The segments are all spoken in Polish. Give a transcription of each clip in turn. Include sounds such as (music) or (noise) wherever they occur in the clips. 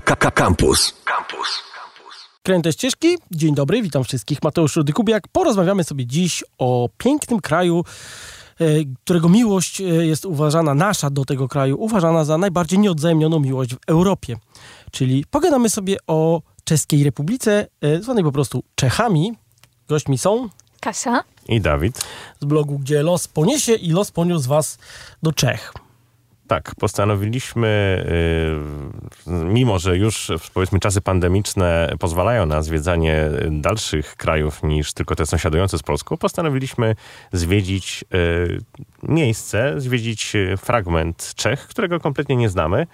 Campus. Campus. Kręte ścieżki. Dzień dobry, witam wszystkich. Mateusz Rudykubiak. Porozmawiamy sobie dziś o pięknym kraju, e, którego miłość e, jest uważana, nasza do tego kraju, uważana za najbardziej nieodzajemnioną miłość w Europie. Czyli pogadamy sobie o Czeskiej Republice, e, zwanej po prostu Czechami. Gośćmi są Kasia. I Dawid. z blogu, gdzie los poniesie i los poniósł was do Czech. Tak, postanowiliśmy, y, mimo że już powiedzmy czasy pandemiczne pozwalają na zwiedzanie dalszych krajów niż tylko te sąsiadujące z Polską, postanowiliśmy zwiedzić y, miejsce, zwiedzić fragment Czech, którego kompletnie nie znamy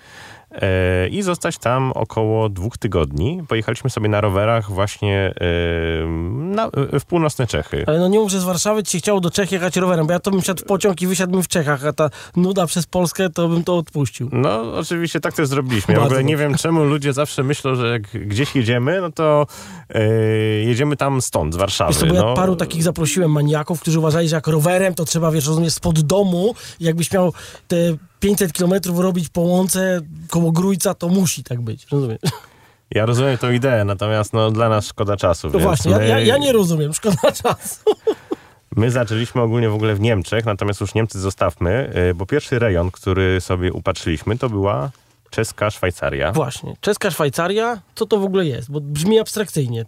i zostać tam około dwóch tygodni. Pojechaliśmy sobie na rowerach właśnie y, na, w północne Czechy. Ale no nie mów, że z Warszawy ci się chciało do Czech jechać rowerem, bo ja to bym siadł w pociąg i wysiadłbym w Czechach, a ta nuda przez Polskę to bym to odpuścił. No, oczywiście tak też zrobiliśmy. Ja w ogóle nie wiem, czemu ludzie zawsze myślą, że jak gdzieś jedziemy, no to e, jedziemy tam stąd, z Warszawy. Wiesz co, bo ja no. paru takich zaprosiłem maniaków, którzy uważali, że jak rowerem to trzeba, wiesz, rozumiesz, spod domu, jakbyś miał te 500 kilometrów robić po łące koło Grójca, to musi tak być, rozumiesz? Ja rozumiem tą ideę, natomiast no, dla nas szkoda czasu. No właśnie, ja, ja, ja nie rozumiem, szkoda czasu. My zaczęliśmy ogólnie w ogóle w Niemczech, natomiast już Niemcy zostawmy, e, bo pierwszy rejon, który sobie upatrzyliśmy, to była czeska Szwajcaria. Właśnie, czeska Szwajcaria, co to w ogóle jest? Bo brzmi abstrakcyjnie,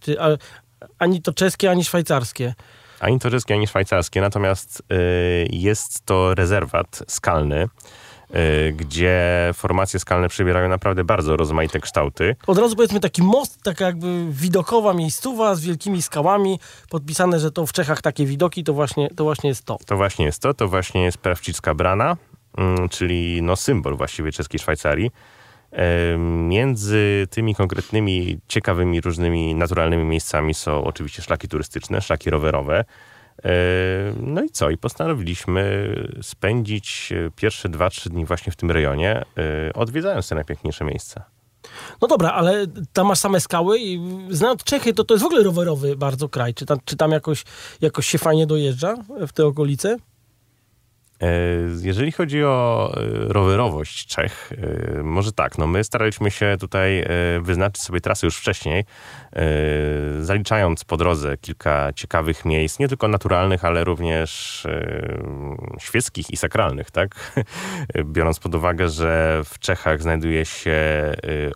ani to czeskie, ani szwajcarskie. Ani to czeskie, ani szwajcarskie, natomiast y, jest to rezerwat skalny, y, gdzie formacje skalne przybierają naprawdę bardzo rozmaite kształty. Od razu powiedzmy taki most, taka jakby widokowa miejscowa z wielkimi skałami, podpisane, że to w Czechach takie widoki, to właśnie, to właśnie jest to. To właśnie jest to, to właśnie jest Prawcicka Brana, mm, czyli no symbol właściwie czeskiej Szwajcarii. E, Między tymi konkretnymi, ciekawymi, różnymi naturalnymi miejscami są oczywiście szlaki turystyczne, szlaki rowerowe. E, No i co? I postanowiliśmy spędzić e, pierwsze dwa, trzy dni właśnie w tym rejonie, e, odwiedzając te najpiękniejsze miejsca. No dobra, ale tam masz same skały i znając Czechy, to to jest w ogóle rowerowy bardzo kraj. Czy tam, czy tam jakoś, jakoś się fajnie dojeżdża w te okolice? E, Jeżeli chodzi o e, rowerowość Czech, e, może tak, no my staraliśmy się tutaj wyznaczyć sobie trasy już wcześniej, zaliczając po drodze kilka ciekawych miejsc, nie tylko naturalnych, ale również świeckich i sakralnych, tak? (laughs) Biorąc pod uwagę, że w Czechach znajduje się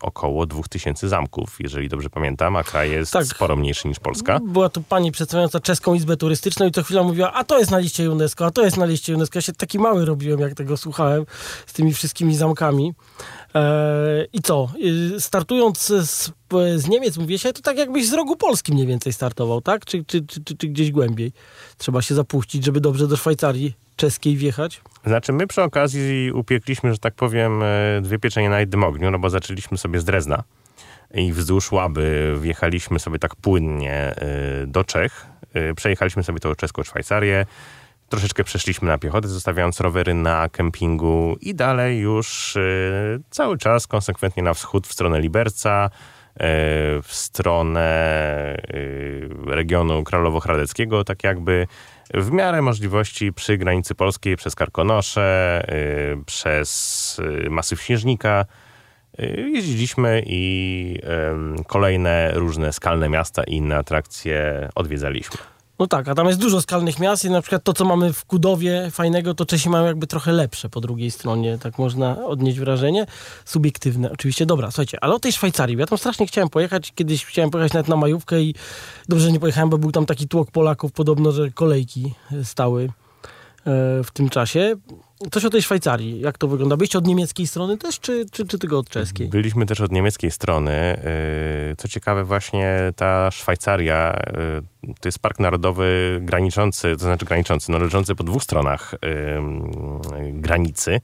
około 2000 zamków, jeżeli dobrze pamiętam, a kraj jest Tak. sporo mniejszy niż Polska. Była tu pani przedstawiająca Czeską Izbę Turystyczną i co chwila mówiła, a to jest na liście UNESCO, a to jest na liście UNESCO. Ja się taki mały robiłem, jak tego słuchałem, z tymi wszystkimi zamkami. Eee, I co? Startując z, z Niemiec, mówię się, to tak jakbyś z rogu Polski mniej więcej startował, tak? Czy, czy, czy, czy, gdzieś głębiej? Trzeba się zapuścić, żeby dobrze do Szwajcarii czeskiej wjechać? Znaczy, my przy okazji upiekliśmy, że tak powiem, e, dwie pieczenie na jednym ogniu, no bo zaczęliśmy sobie z Drezna i wzdłuż Łaby wjechaliśmy sobie tak płynnie e, do Czech. E, Przejechaliśmy sobie tą czeską Szwajcarię. Troszeczkę przeszliśmy na piechotę, zostawiając rowery na kempingu i dalej już e, cały czas konsekwentnie na wschód w stronę Liberca, e, w stronę e, regionu Kralowo-Hradeckiego, tak jakby w miarę możliwości przy granicy polskiej, przez Karkonosze, y, przez y, masyw Śnieżnika. Y, Jeździliśmy i kolejne różne skalne miasta i inne atrakcje odwiedzaliśmy. No tak, a tam jest dużo skalnych miast i na przykład to, co mamy w Kudowie fajnego, to Czesi mają jakby trochę lepsze po drugiej stronie, tak można odnieść wrażenie. Subiektywne, oczywiście. Dobra, słuchajcie, ale o tej Szwajcarii, ja tam strasznie chciałem pojechać, kiedyś chciałem pojechać nawet na majówkę i dobrze że nie pojechałem, bo był tam taki tłok Polaków, podobno, że kolejki stały e, w tym czasie. Coś o tej Szwajcarii, jak to wygląda? Byliście od niemieckiej strony też, czy, czy, czy tylko od czeskiej? Byliśmy też od niemieckiej strony. Y, Co ciekawe, właśnie ta Szwajcaria y, to jest park narodowy graniczący, to znaczy graniczący, no leżący po dwóch stronach granicy. Y,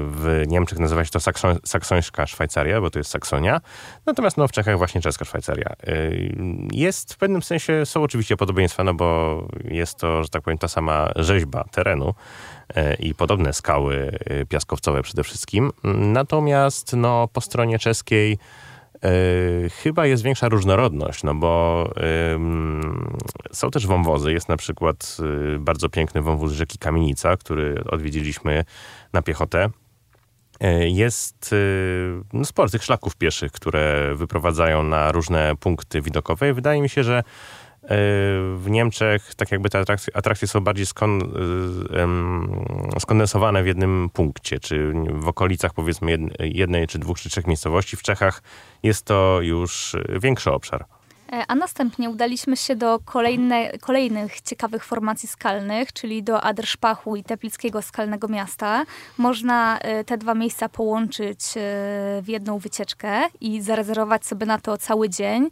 W Niemczech nazywa się to sakson, saksońska Szwajcaria, bo to jest Saksonia. Natomiast no, w Czechach właśnie czeska Szwajcaria. Jest w pewnym sensie, są oczywiście podobieństwa, no bo jest to, że tak powiem, ta sama rzeźba terenu i podobne skały y, piaskowcowe przede wszystkim. Natomiast no, po stronie czeskiej y, chyba jest większa różnorodność, no bo ym, są też wąwozy. Jest na przykład y, bardzo piękny wąwóz rzeki Kamienica, który odwiedziliśmy na piechotę. E, jest no, sporo tych szlaków pieszych, które wyprowadzają na różne punkty widokowe. I wydaje mi się, że e, w Niemczech tak jakby te atrakcje, atrakcje są bardziej skon, y, skondensowane w jednym punkcie, czy w okolicach powiedzmy jednej, czy dwóch, czy trzech miejscowości. W Czechach jest to już większy obszar. E, a następnie udaliśmy się do kolejne, kolejnych ciekawych formacji skalnych, czyli do Aderszpachu i Teplickiego Skalnego Miasta. Można e, te dwa miejsca połączyć e, w jedną wycieczkę i zarezerwować sobie na to cały dzień,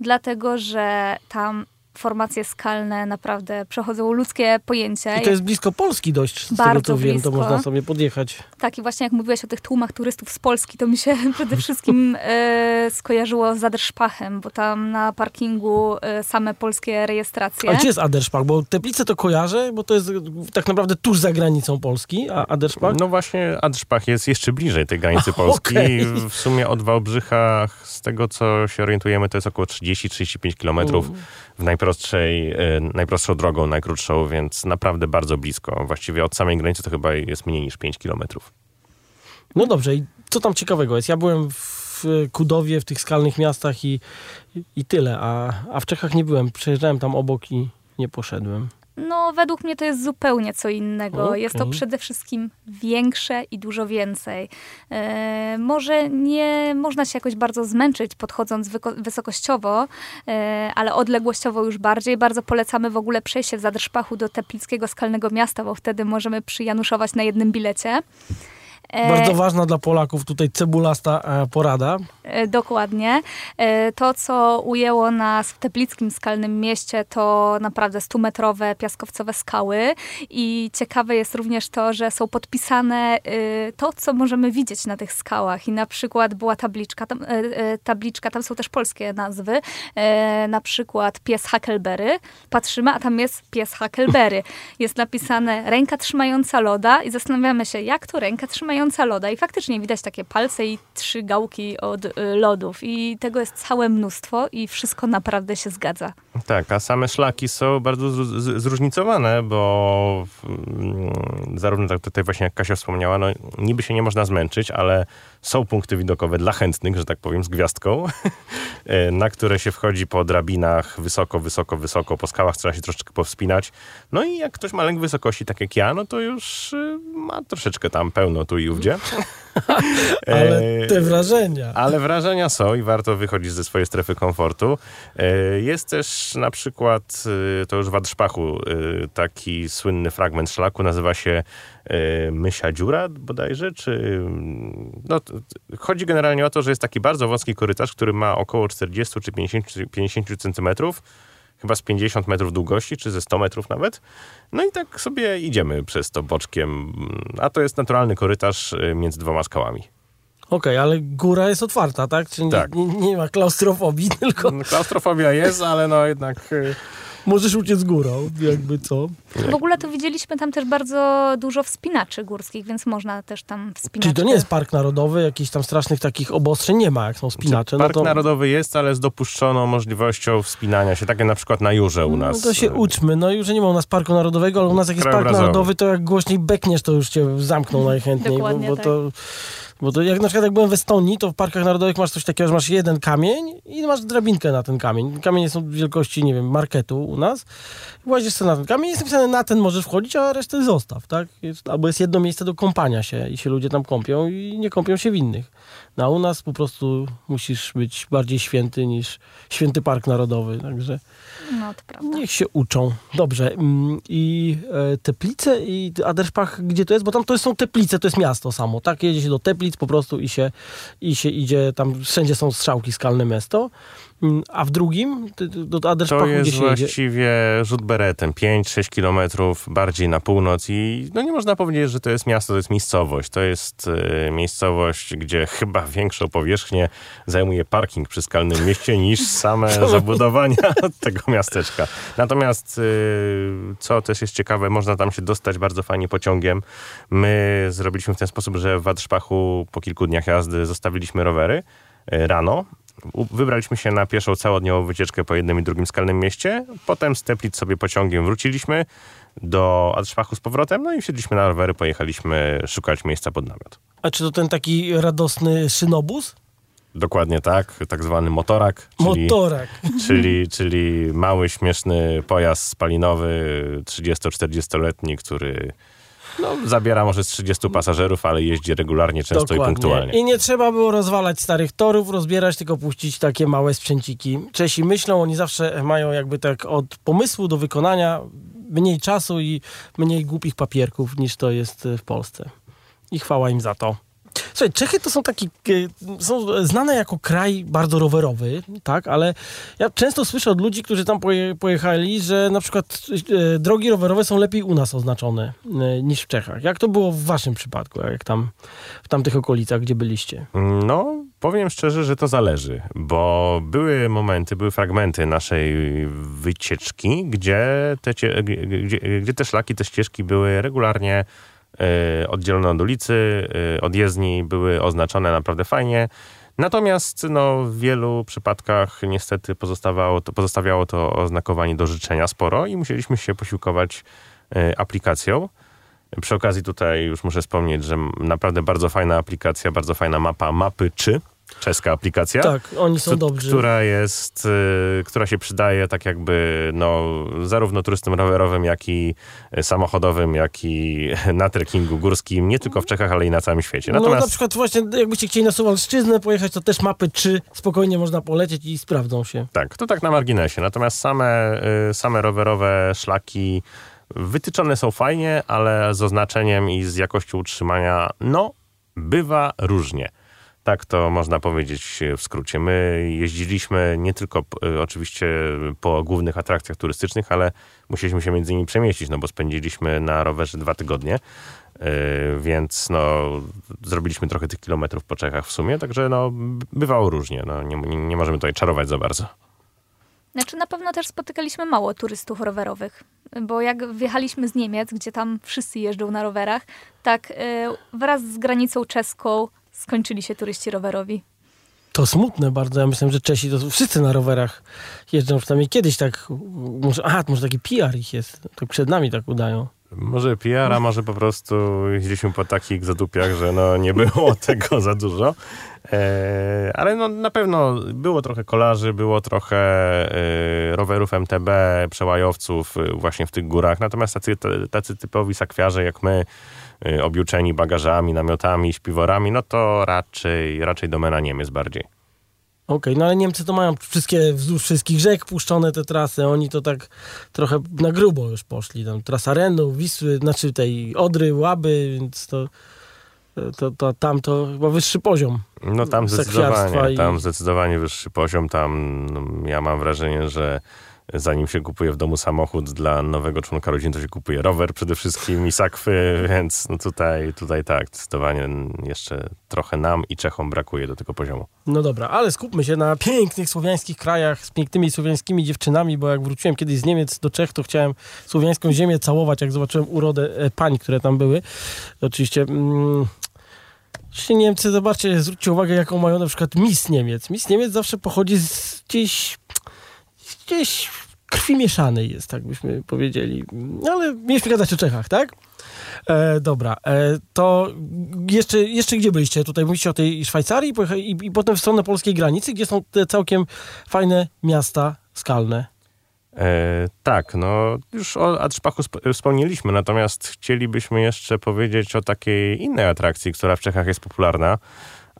dlatego że tam formacje skalne naprawdę przechodzą ludzkie pojęcie. I to jest blisko Polski dość, z Bardzo tego co wiem, to można sobie podjechać. Tak, i właśnie jak mówiłeś o tych tłumach turystów z Polski, to mi się (laughs) przede wszystkim e, skojarzyło z Aderszpachem, bo tam na parkingu e, same polskie rejestracje. A gdzie jest Aderszpach? Bo Teplice to kojarzę, bo to jest tak naprawdę tuż za granicą Polski, a Aderszpach? No właśnie, Aderszpach jest jeszcze bliżej tej granicy (laughs) Polski. Okay. W sumie od Wałbrzycha, z tego co się orientujemy, to jest około 30-35 kilometrów w najprostszej, e, najprostszą drogą, najkrótszą, więc naprawdę bardzo blisko. Właściwie od samej granicy to chyba jest mniej niż 5 kilometrów. No dobrze, i co tam ciekawego jest? Ja byłem w Kudowie, w tych skalnych miastach i, i tyle, a, a w Czechach nie byłem. Przejeżdżałem tam obok i nie poszedłem. No, według mnie to jest zupełnie co innego. Okay. Jest to przede wszystkim większe i dużo więcej. E, może nie można się jakoś bardzo zmęczyć podchodząc wysokościowo, e, ale odległościowo już bardziej. Bardzo polecamy w ogóle przejście z Zadrszpachu do Teplickiego Skalnego Miasta, bo wtedy możemy przyjanuszować na jednym bilecie. E, Bardzo ważna dla Polaków tutaj cebulasta e, porada. E, dokładnie. To, co ujęło nas w Teplickim Skalnym Mieście, to naprawdę stumetrowe piaskowcowe skały i ciekawe jest również to, że są podpisane to, co możemy widzieć na tych skałach i na przykład była tabliczka, tam, tabliczka, tam są też polskie nazwy, na przykład pies Huckleberry. Patrzymy, a tam jest pies Huckleberry. Jest napisane ręka trzymająca loda i zastanawiamy się, jak to ręka trzymająca trzymająca loda i faktycznie widać takie palce i trzy gałki od y, lodów i tego jest całe mnóstwo i wszystko naprawdę się zgadza. Tak, a same szlaki są bardzo zróżnicowane, bo mm, zarówno tak tutaj właśnie jak Kasia wspomniała, no niby się nie można zmęczyć, ale są punkty widokowe dla chętnych, że tak powiem, z gwiazdką, (laughs) e, na które się wchodzi po drabinach wysoko, wysoko, wysoko, po skałach trzeba się troszeczkę powspinać. No i jak ktoś ma lęk wysokości, tak jak ja, no to już y, ma troszeczkę tam pełno tu i ówdzie. (laughs) ale te wrażenia. Ale wrażenia są i warto wychodzić ze swojej strefy komfortu. E, jest też na przykład, y, to już w Adszpachu, y, taki słynny fragment szlaku, nazywa się y, Mysia Dziura bodajże, czy... No, chodzi generalnie o to, że jest taki bardzo wąski korytarz, który ma około 40 czy 50, 50 centymetrów, chyba z 50 metrów długości, czy ze 100 metrów nawet. No i tak sobie idziemy przez to boczkiem, a to jest naturalny korytarz między dwoma skałami. Okej, okay, ale góra jest otwarta, tak? Czyli tak. Nie, nie, ma klaustrofobii, (laughs) tylko... No, klaustrofobia jest, ale no jednak... Y, Możesz uciec górą, jakby co. W ogóle to widzieliśmy tam też bardzo dużo wspinaczy górskich, więc można też tam wspinać. Czyli to nie jest park narodowy, jakichś tam strasznych takich obostrzeń nie ma, jak są wspinacze. Park no to... narodowy jest, ale z dopuszczoną możliwością wspinania się, takie na przykład na Jurze u nas. No to się uczmy. No Jurze nie ma u nas parku narodowego, ale u nas jak jest park narodowy, to jak głośniej bekniesz, to już cię zamkną najchętniej. Dokładnie bo, bo to... Bo to jak na przykład jak byłem w Estonii, to w parkach narodowych masz coś takiego, że masz jeden kamień i masz drabinkę na ten kamień. Kamienie są wielkości, nie wiem, marketu u nas. Włazisz sobie na ten kamień, jest napisane na ten możesz wchodzić, a resztę zostaw, tak? Jest, albo jest jedno miejsce do kąpania się i się ludzie tam kąpią i nie kąpią się w innych. No a u nas po prostu musisz być bardziej święty niż święty park narodowy, także... No, to prawda. Niech się uczą. Dobrze. Mm, I e, Teplice i Aderszpach, gdzie to jest? Bo tam to są Teplice, to jest miasto samo, tak? Jedzie się do Teplic po prostu i się, i się idzie, tam wszędzie są strzałki, skalne miasto. Mm, a w drugim, do Aderszpachu, To jest właściwie rzut beretem, 5-6 kilometrów bardziej na północ i no nie można powiedzieć, że to jest miasto, to jest miejscowość. To jest y, miejscowość, gdzie chyba większą powierzchnię zajmuje parking przy Skalnym Mieście niż same (laughs) zabudowania (laughs) tego miasteczka. Natomiast y, co też jest ciekawe, można tam się dostać bardzo fajnie pociągiem. My zrobiliśmy w ten sposób, że w Adszpachu po kilku dniach jazdy zostawiliśmy rowery y, rano Wybraliśmy się na pierwszą całodniową wycieczkę po jednym i drugim skalnym mieście. Potem z Teplic sobie pociągiem wróciliśmy. do Adszpachu z powrotem, no i wsiedliśmy na rowery, pojechaliśmy szukać miejsca pod namiot. A czy to ten taki radosny szynobus? Dokładnie tak, tak zwany motorak, czyli, Motorek. czyli, czyli mały, śmieszny pojazd spalinowy 30-40-letni, który no, zabiera może z 30 pasażerów, ale jeździ regularnie, często i punktualnie. I nie trzeba było rozwalać starych torów, rozbierać, tylko puścić takie małe sprzęciki. Czesi myślą, oni zawsze mają jakby tak od pomysłu do wykonania mniej czasu i mniej głupich papierków niż to jest w Polsce. I chwała im za to. Słuchaj, Czechy to są taki, e, są znane jako kraj bardzo rowerowy, tak, ale ja często słyszę od ludzi, którzy tam poje, pojechali, że na przykład e, drogi rowerowe są lepiej u nas oznaczone e, niż w Czechach. Jak to było w waszym przypadku, jak tam w tamtych okolicach, gdzie byliście? No, powiem szczerze, że to zależy, bo były momenty, były fragmenty naszej wycieczki, gdzie te, gdzie, gdzie te szlaki, te ścieżki były regularnie oddzielone od ulicy, e, od jezdni, były oznaczone naprawdę fajnie. Natomiast no, w wielu przypadkach niestety pozostawało to, pozostawiało to oznakowanie do życzenia sporo i musieliśmy się posiłkować e, aplikacją. Przy okazji tutaj już muszę wspomnieć, że naprawdę bardzo fajna aplikacja, bardzo fajna mapa mapy czy czeska aplikacja. Tak, oni są dobrzy. Która jest, y, która się przydaje tak jakby no, zarówno turystom rowerowym, jak i y, samochodowym, jak i (laughs) na trekkingu górskim, nie tylko w Czechach, ale i na całym świecie. No na Natomiast przykład właśnie jakbyście chcieli na Suwalszczyznę pojechać, to też mapy 3 spokojnie można polecieć i sprawdzą się. tak, to tak na marginesie. Natomiast same, y, same rowerowe szlaki wytyczone są fajnie, ale z oznaczeniem i z jakością utrzymania, no, bywa różnie. Tak to można powiedzieć w skrócie. My jeździliśmy nie tylko y, oczywiście po głównych atrakcjach turystycznych, ale musieliśmy się między innymi przemieścić, no bo spędziliśmy na rowerze dwa tygodnie, y, więc no, zrobiliśmy trochę tych kilometrów po Czechach w sumie, także no, bywało różnie. No, nie, nie, możemy tutaj czarować za bardzo. Znaczy na pewno też spotykaliśmy mało turystów rowerowych, bo jak wjechaliśmy z Niemiec, gdzie tam wszyscy jeżdżą na rowerach, tak wraz z granicą czeską skończyli się turyści rowerowi. To smutne bardzo. Ja myślałem, że Czesi to wszyscy na rowerach jeżdżą. Przynajmniej kiedyś tak. Może, aha, to może taki PR ich jest. Tak przed nami tak udają. Może PR, a może po prostu jeździliśmy po takich zadupiach, że no nie było (laughs) tego za dużo. E, ale no na pewno było trochę kolarzy, było trochę e, rowerów MTB, przełajowców e, właśnie w tych górach. Natomiast tacy, tacy typowi sakwiarze jak my, objuczeni bagażami, namiotami, śpiworami, no to raczej, raczej domena Niemiec bardziej. Okej, no ale Niemcy to mają wszystkie wzdłuż wszystkich rzek puszczone te trasy. Oni to tak trochę na grubo już poszli. Tam trasa Renu, Wisły, znaczy tej Odry, Łaby, więc to, to, to tam to chyba wyższy poziom. No tam zdecydowanie, i- tam zdecydowanie wyższy poziom. Tam no, ja mam wrażenie, że zanim się kupuje w domu samochód dla nowego członka rodziny, to się kupuje rower przede wszystkim i sakwy, (laughs) więc no tutaj, tutaj tak, zdecydowanie jeszcze trochę nam i Czechom brakuje do tego poziomu. No dobra, ale skupmy się na pięknych słowiańskich krajach z pięknymi słowiańskimi dziewczynami, bo jak wróciłem kiedyś z Niemiec do Czech, to chciałem słowiańską ziemię całować, jak zobaczyłem urodę e, pań, które tam były. Oczywiście... Mm, Niemcy, zobaczcie, zwróćcie uwagę, jaką mają na przykład Miss Niemiec. Miss Niemiec zawsze pochodzi z gdzieś, gdzieś krwi mieszanej jest, tak byśmy powiedzieli. Ale mieliśmy gadać o Czechach, tak? E, dobra, e, to jeszcze, jeszcze gdzie byliście? Tutaj mówicie o tej Szwajcarii i, i potem w stronę polskiej granicy, gdzie są te całkiem fajne miasta skalne. E, tak, no już o Adszpachu sp- wspomnieliśmy, natomiast chcielibyśmy jeszcze powiedzieć o takiej innej atrakcji, która w Czechach jest popularna,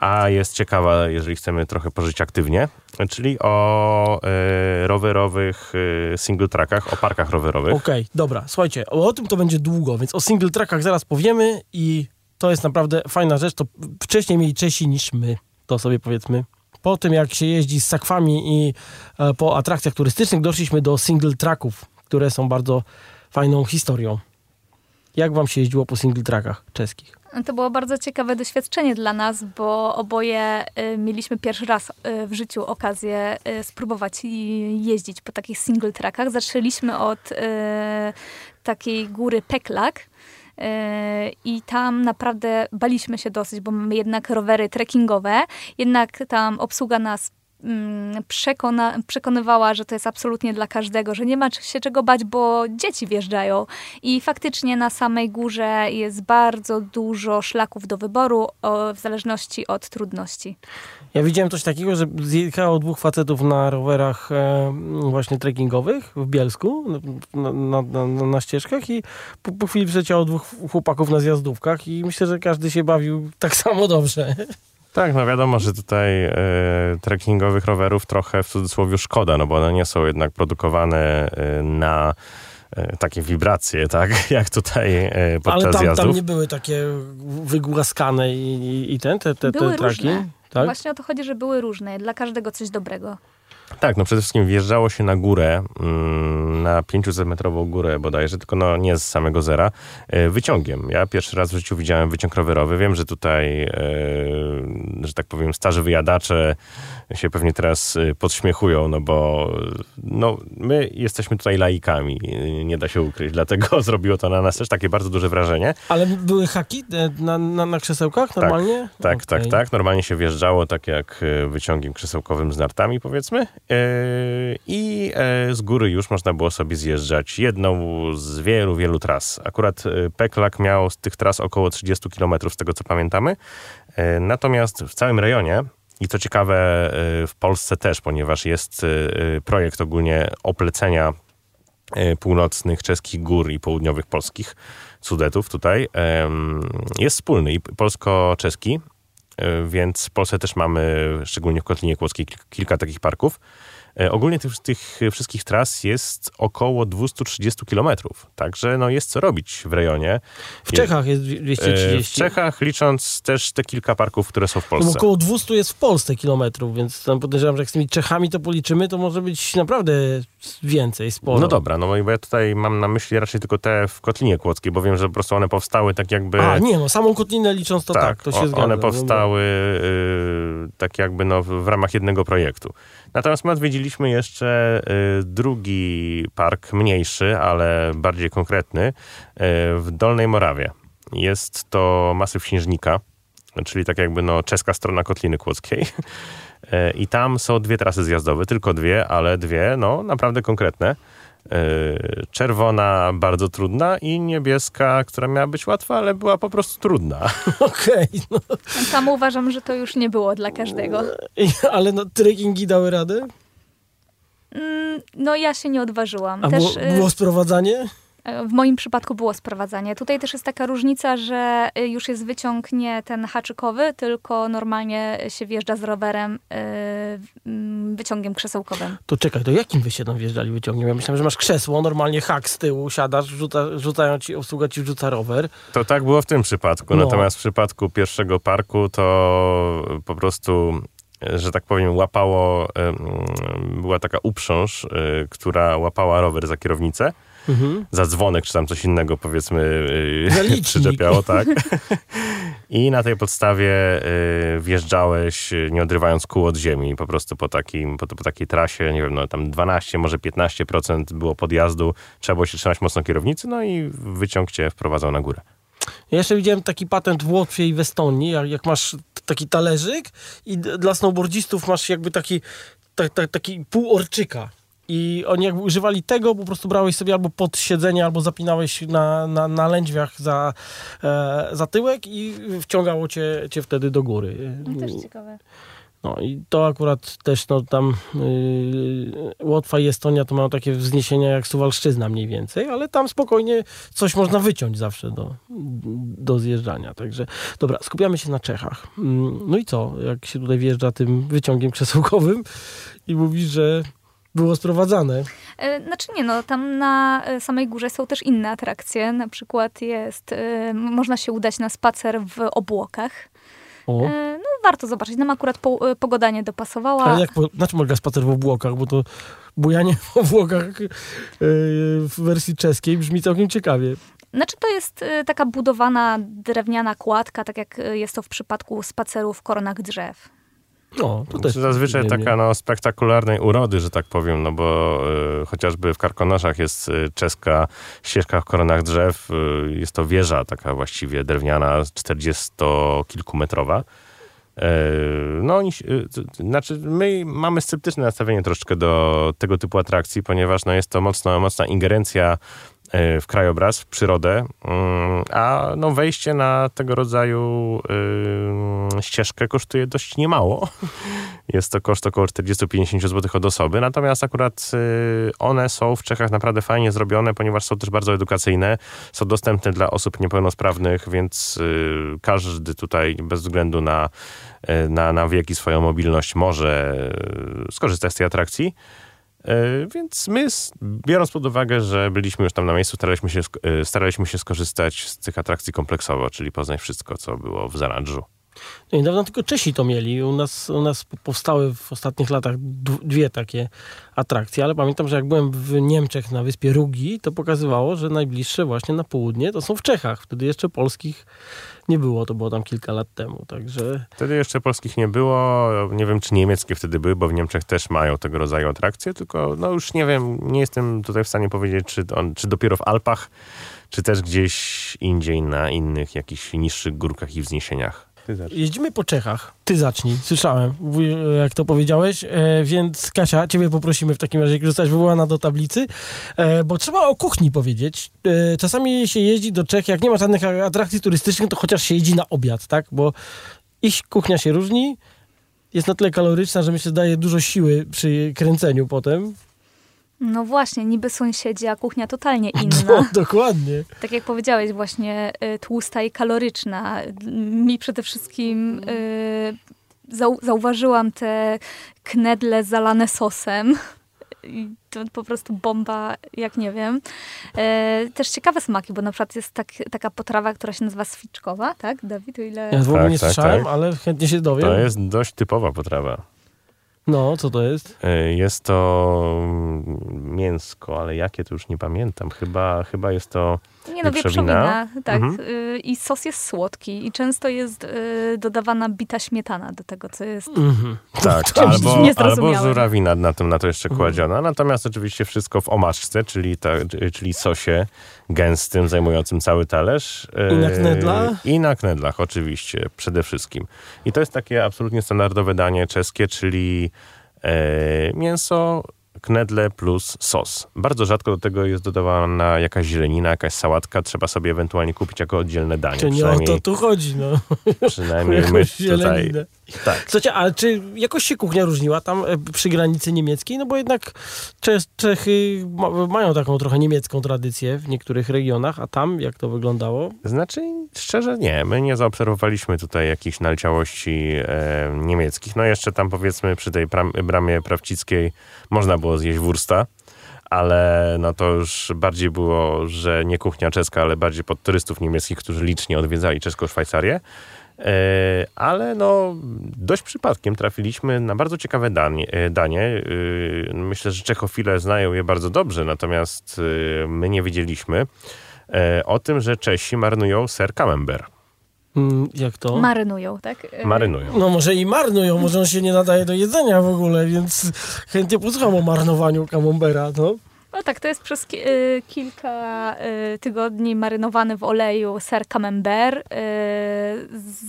a jest ciekawa, jeżeli chcemy trochę pożyć aktywnie, czyli o e, rowerowych e, single trackach, o parkach rowerowych. Okej, dobra, słuchajcie, o, o tym to będzie długo, więc o single trackach zaraz powiemy i to jest naprawdę fajna rzecz, to wcześniej mieli Czesi niż my, to sobie powiedzmy. Po tym, jak się jeździ z sakwami i e, po atrakcjach turystycznych, doszliśmy do single tracków, które są bardzo fajną historią. Jak wam się jeździło po single trackach czeskich? To było bardzo ciekawe doświadczenie dla nas, bo oboje y, mieliśmy pierwszy raz y, w życiu okazję y, spróbować jeździć po takich single trackach. Zaczęliśmy od takiej góry Peklak. I tam naprawdę baliśmy się dosyć, bo mamy jednak rowery trekkingowe, jednak tam obsługa nas przekona, przekonywała, że to jest absolutnie dla każdego, że nie ma się czego bać, bo dzieci wjeżdżają. I faktycznie na samej górze jest bardzo dużo szlaków do wyboru o, w zależności od trudności. Ja widziałem coś takiego, że zjechało dwóch facetów na rowerach e, właśnie trekkingowych w Bielsku na, na, na, na ścieżkach i po, po chwili przeciało dwóch chłopaków na zjazdówkach i myślę, że każdy się bawił tak samo dobrze. Tak, no wiadomo, że tutaj e, trekkingowych rowerów trochę w cudzysłowie szkoda, no bo one nie są jednak produkowane e, na e, takie wibracje, tak, (laughs) jak tutaj podczas Ale tam, zjazdów. tam nie były takie wygłaskane i, i, i ten, te, te, te Były traki. różne. Tak? Właśnie o to chodzi, że były różne. Dla każdego coś dobrego. Tak, no przede wszystkim wjeżdżało się na górę, mm, na 500-metrową górę bodajże, tylko no nie z samego zera, e, wyciągiem. Ja pierwszy raz w życiu widziałem wyciąg rowerowy. Wiem, że tutaj, e, że tak powiem, starzy wyjadacze się pewnie teraz e, podśmiechują, no bo no, my jesteśmy tutaj laikami, e, nie da się ukryć, dlatego (laughs) zrobiło to na nas też takie bardzo duże wrażenie. Ale były haki e, na, na, na krzesełkach normalnie? Tak, tak, Okej. tak. Normalnie się wjeżdżało tak jak e, wyciągiem krzesełkowym z nartami, powiedzmy. E, I z góry już można było sobie zjeżdżać jedną z wielu, wielu tras. Akurat Peklak miał z tych tras około 30 km, z tego co pamiętamy. Natomiast w całym rejonie, i co ciekawe e, w Polsce też, ponieważ jest e, projekt ogólnie oplecenia północnych czeskich gór i południowych polskich Sudetów tutaj, jest wspólny i polsko-czeski, więc w Polsce też mamy, szczególnie w Kotlinie Kłodzkiej, kil- kilka takich parków. E, Ogólnie tych, tych wszystkich tras jest około 230 kilometrów, także no jest co robić w rejonie. W Czechach jest E, 230. W Czechach, licząc też te kilka parków, które są w No Polsce. około 200 jest w Polsce kilometrów, więc tam podejrzewam, że jak z tymi Czechami to policzymy, to może być naprawdę więcej, sporo. No dobra, no bo ja tutaj mam na myśli raczej tylko te w Kotlinie Kłodzkiej, bo wiem, że po prostu one powstały tak jakby... A, nie, no samą kotlinę licząc to tak, to się o- zgadza. One No, powstały y, tak jakby no, w w ramach jednego projektu. Natomiast my odwiedziliśmy jeszcze y, drugi park, mniejszy, ale bardziej konkretny, y, w Dolnej Morawie. Jest to masyw Śnieżnika, czyli tak jakby no, czeska strona Kotliny Kłodzkiej. (laughs) Y, I tam są dwie trasy zjazdowe, tylko dwie, ale dwie, no naprawdę konkretne. Czerwona, bardzo trudna i niebieska, która miała być łatwa, ale była po prostu trudna. (laughs) Okej, no, Sam uważam, że to już nie było dla każdego. (laughs) Ale no, trekkingi dały radę? Mm, No ja się nie odważyłam. A Też, było, y, było sprowadzanie? W moim przypadku było sprowadzanie. Tutaj też jest taka różnica, że y, już jest wyciąg nie ten haczykowy, tylko normalnie się wjeżdża z rowerem y, mm, wyciągiem krzesełkowym. To czekaj, to jakim wy się tam wjeżdżali wyciągiem? Ja myślałem, że masz krzesło, normalnie hak z tyłu, siadasz, rzuca, rzucają ci, obsługa ci wrzuca rower. To tak było w tym przypadku. No. Natomiast w przypadku pierwszego parku to po prostu, że tak powiem, łapało, była taka uprząż, y, która łapała rower za kierownicę. Mhm. Za dzwonek, czy tam coś innego, powiedzmy, y, (laughs) przyczepiało, tak. (laughs) I na tej podstawie y, wjeżdżałeś, nie odrywając kół od ziemi, po prostu po, takim, po, po takiej trasie, nie wiem, no tam 12, może 15% było podjazdu, trzeba było się trzymać mocno kierownicy, no i wyciąg cię wprowadzał na górę. Ja jeszcze widziałem taki patent w Łotwie i w Estonii, jak, jak masz taki talerzyk i dla snowboardzistów masz jakby taki, ta, ta, taki pół orczyka. I oni jakby używali tego, po prostu brałeś sobie albo pod siedzenie, albo zapinałeś na, na, na lędźwiach za, e, za tyłek i wciągało cię, cię wtedy do góry. ciekawe. No i to akurat też no, tam yy, Łotwa i Estonia to mają takie wzniesienia jak Suwalszczyzna mniej więcej, ale tam spokojnie coś można wyciąć zawsze do, do zjeżdżania. Także dobra, skupiamy się na Czechach. Mm, No i co, jak się tutaj wjeżdża tym wyciągiem krzesełkowym i mówisz, że było sprowadzane. E, Znaczy nie, no tam na e, samej górze są też inne atrakcje. Na przykład jest, e, można się udać na spacer w obłokach. O. No warto zobaczyć. Nam akurat po, e, pogoda nie dopasowała. Ale jak, po- na czym polega spacer w obłokach? Bo to bujanie (laughs) w obłokach yy, w wersji czeskiej brzmi całkiem ciekawie. Znaczy to jest e, taka budowana drewniana kładka, tak jak e, jest to w przypadku spaceru w koronach drzew. No, to też Zazwyczaj nie, nie. taka no, spektakularnej urody, że tak powiem, no bo y, chociażby w Karkonoszach jest y, czeska ścieżka w koronach drzew. Y, jest to wieża taka właściwie drewniana, 40-kilkumetrowa. E, no, e, znaczy my mamy sceptyczne nastawienie troszeczkę do tego typu atrakcji, ponieważ no, jest to mocno, mocna ingerencja w krajobraz, w przyrodę, mm, a no, wejście na tego rodzaju e, ścieżkę kosztuje dość niemało. (laughs) Jest to koszt około 40-50 zł od osoby, natomiast akurat y, one są w Czechach naprawdę fajnie zrobione, ponieważ są też bardzo edukacyjne, są dostępne dla osób niepełnosprawnych, więc y, każdy tutaj bez względu na, y, na, na wiek i swoją mobilność może skorzystać z tej atrakcji. Y, Więc my, biorąc pod uwagę, że byliśmy już tam na miejscu, staraliśmy się, y, staraliśmy się skorzystać z tych atrakcji kompleksowo, czyli poznać wszystko, co było w Zaradżu. No niedawno tylko Czesi to mieli. U nas, u nas powstały w ostatnich latach dwie takie atrakcje, ale pamiętam, że jak byłem w Niemczech na wyspie Rugi, to pokazywało, że najbliższe właśnie na południe to są w Czechach. Wtedy jeszcze polskich nie było, to było tam kilka lat temu, także... Wtedy jeszcze polskich nie było. Nie wiem, czy niemieckie wtedy były, bo w Niemczech też mają tego rodzaju atrakcje, tylko no już nie wiem, nie jestem tutaj w stanie powiedzieć, czy, on, czy dopiero w Alpach, czy też gdzieś indziej na innych jakichś niższych górkach i wzniesieniach. Jeździmy po Czechach. Ty zacznij, słyszałem, jak to powiedziałeś, e, więc Kasia, ciebie poprosimy w takim razie, jak zostać wywołana do tablicy, e, bo trzeba o kuchni powiedzieć. E, czasami się jeździ do Czech, jak nie ma żadnych atrakcji turystycznych, to chociaż się jeździ na obiad, tak? Bo ich kuchnia się różni, jest na tyle kaloryczna, że myślę, daje dużo siły przy kręceniu potem. No właśnie, niby sąsiedzi, a kuchnia totalnie No, inna. (laughs) dokładnie. Tak jak powiedziałeś, właśnie y, tłusta i kaloryczna. Mi przede wszystkim y, zau zauważyłam te knedle zalane sosem. I to po prostu bomba, jak nie wiem. E, też ciekawe smaki, bo na przykład jest tak, taka potrawa, która się nazywa swiczkowa, tak, Dawid? O ile... Ja w ogóle Tak, nie tak, słyszałem, tak. ale chętnie się dowiem. To jest dość typowa potrawa. No, co to jest? Y, Jest to mm, mięsko, ale jakie to już nie pamiętam. Chyba, chyba jest to Nie no, Wieprzowina? tak. Mhm. Y, I sos jest słodki i często jest y, dodawana bita śmietana do tego, co jest... Mhm. Tak, albo, albo żurawina na, tym, na to jeszcze Mhm. kładziona. Natomiast oczywiście wszystko w omaczce, czyli, ta, czyli sosie gęstym, zajmującym cały talerz. I na Yy, knedlach? I na knedlach, oczywiście, przede wszystkim. I to jest takie absolutnie standardowe danie czeskie, czyli e, mięso, knedle plus sos. Bardzo rzadko do tego jest dodawana jakaś zielenina, jakaś sałatka. Trzeba sobie ewentualnie kupić jako oddzielne danie. Czy nie o to tu chodzi, no. (laughs) przynajmniej (laughs) my tutaj... Tak. Słuchajcie, ale czy jakoś się kuchnia różniła tam e, przy granicy niemieckiej? No bo jednak Cze- Czechy ma, mają taką trochę niemiecką tradycję w niektórych regionach, a tam jak to wyglądało? Znaczy, szczerze nie. My nie zaobserwowaliśmy tutaj jakichś naleciałości e, niemieckich. No jeszcze tam powiedzmy przy tej bramie prawcickiej można było zjeść wursta, ale no to już bardziej było, że nie kuchnia czeska, ale bardziej pod turystów niemieckich, którzy licznie odwiedzali czeską Szwajcarię. E, ale no, dość przypadkiem trafiliśmy na bardzo ciekawe danie. e, danie. E, Myślę, że Czechofile znają je bardzo dobrze, natomiast e, my nie wiedzieliśmy e, o tym, że Czesi marynują ser camembert. Mm, jak to? Marynują, tak? Marynują. no może i marnują, może on się nie nadaje do jedzenia w ogóle, więc chętnie posłucham o marnowaniu camembera, no. No tak, to jest przez ki- y, kilka y, tygodni marynowany w oleju ser camembert, y,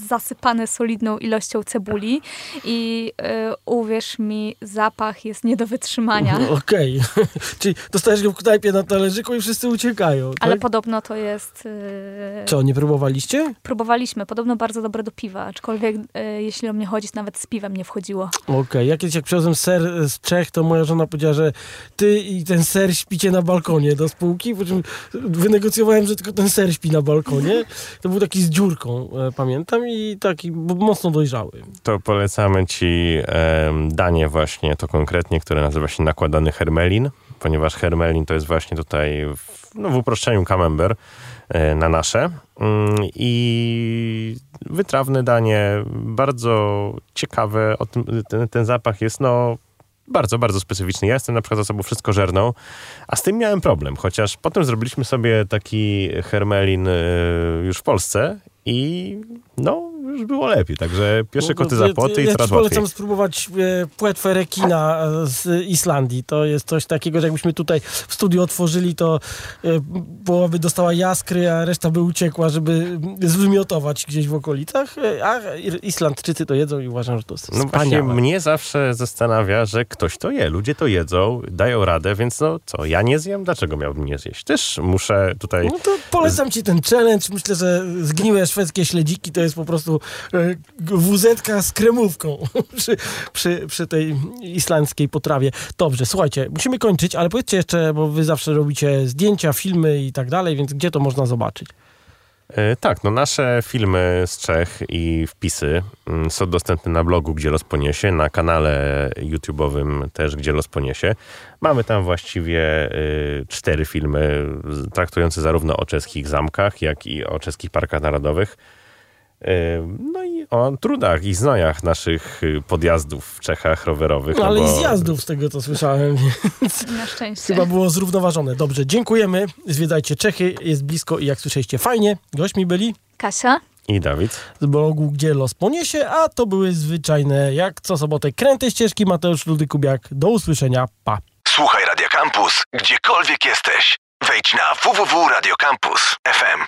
zasypany solidną ilością cebuli i y, uwierz mi, zapach jest nie do wytrzymania. (laughs) Okej, (laughs) czyli dostajesz go w knajpie na talerzyku i wszyscy uciekają, tak? Ale podobno to jest... y, Co, nie próbowaliście? Próbowaliśmy, podobno bardzo dobre do piwa, aczkolwiek y, jeśli o mnie chodzi, nawet z piwem nie wchodziło. Okej, jak kiedyś jak przywiozłem ser z Czech, to moja żona powiedziała, że ty i ten ser śpicie na balkonie do spółki, po czym wynegocjowałem, że tylko ten ser śpi na balkonie. To był taki z dziurką, e, pamiętam, i taki mocno dojrzały. To polecamy ci danie właśnie, to konkretnie, które nazywa się nakładany hermelin, ponieważ hermelin to jest właśnie tutaj w, no, w uproszczeniu camembert e, na nasze. Mm, I wytrawne danie, bardzo ciekawe. Ten, ten zapach jest no bardzo, bardzo specyficzny. Ja jestem na przykład osobą wszystko żerną, a z tym miałem problem, chociaż potem zrobiliśmy sobie taki hermelin e, już w Polsce i no, już było lepiej. Także pierwsze koty za płoty ja i coraz łatwiej. polecam spróbować e, płetwę rekina e, z Islandii. To jest coś takiego, że jakbyśmy tutaj w studiu otworzyli, to e, połowa by dostała jaskry, a reszta by uciekła, żeby zwymiotować gdzieś w okolicach. A Islandczycy to jedzą i uważam, że to jest No właśnie wspaniałe. mnie zawsze zastanawia, że ktoś to je. Ludzie to jedzą, dają radę, więc no co, ja nie zjem? Dlaczego miałbym nie zjeść? Też muszę tutaj... No to polecam ci ten challenge. Myślę, że zgniłe szwedzkie śledziki to jest po prostu e, wuzetka z kremówką (laughs) przy, przy, przy tej islandzkiej potrawie. Dobrze, słuchajcie, musimy kończyć, ale powiedzcie jeszcze, bo wy zawsze robicie zdjęcia, filmy i tak dalej, więc gdzie to można zobaczyć? E, Tak, no nasze filmy z Czech i wpisy mm, są dostępne na blogu, gdzie los poniesie, na kanale YouTube'owym też, gdzie los poniesie. Mamy tam właściwie y, cztery filmy traktujące zarówno o czeskich zamkach, jak i o czeskich parkach narodowych. No i o trudach i znojach naszych y, podjazdów w Czechach rowerowych. No, ale bo- i zjazdów z tego, co słyszałem. (laughs) Na szczęście. Chyba było zrównoważone. Dobrze, dziękujemy. Zwiedzajcie Czechy, jest blisko i jak słyszeliście, fajnie. Gośćmi byli Kasia? I Dawid. z blogu Gdzie los poniesie, a to były zwyczajne, jak co sobotę, kręte ścieżki. Mateusz Ludy Kubiak. Do usłyszenia. Pa. Słuchaj Radio Campus, gdziekolwiek jesteś. Wejdź na www.radiocampus.fm.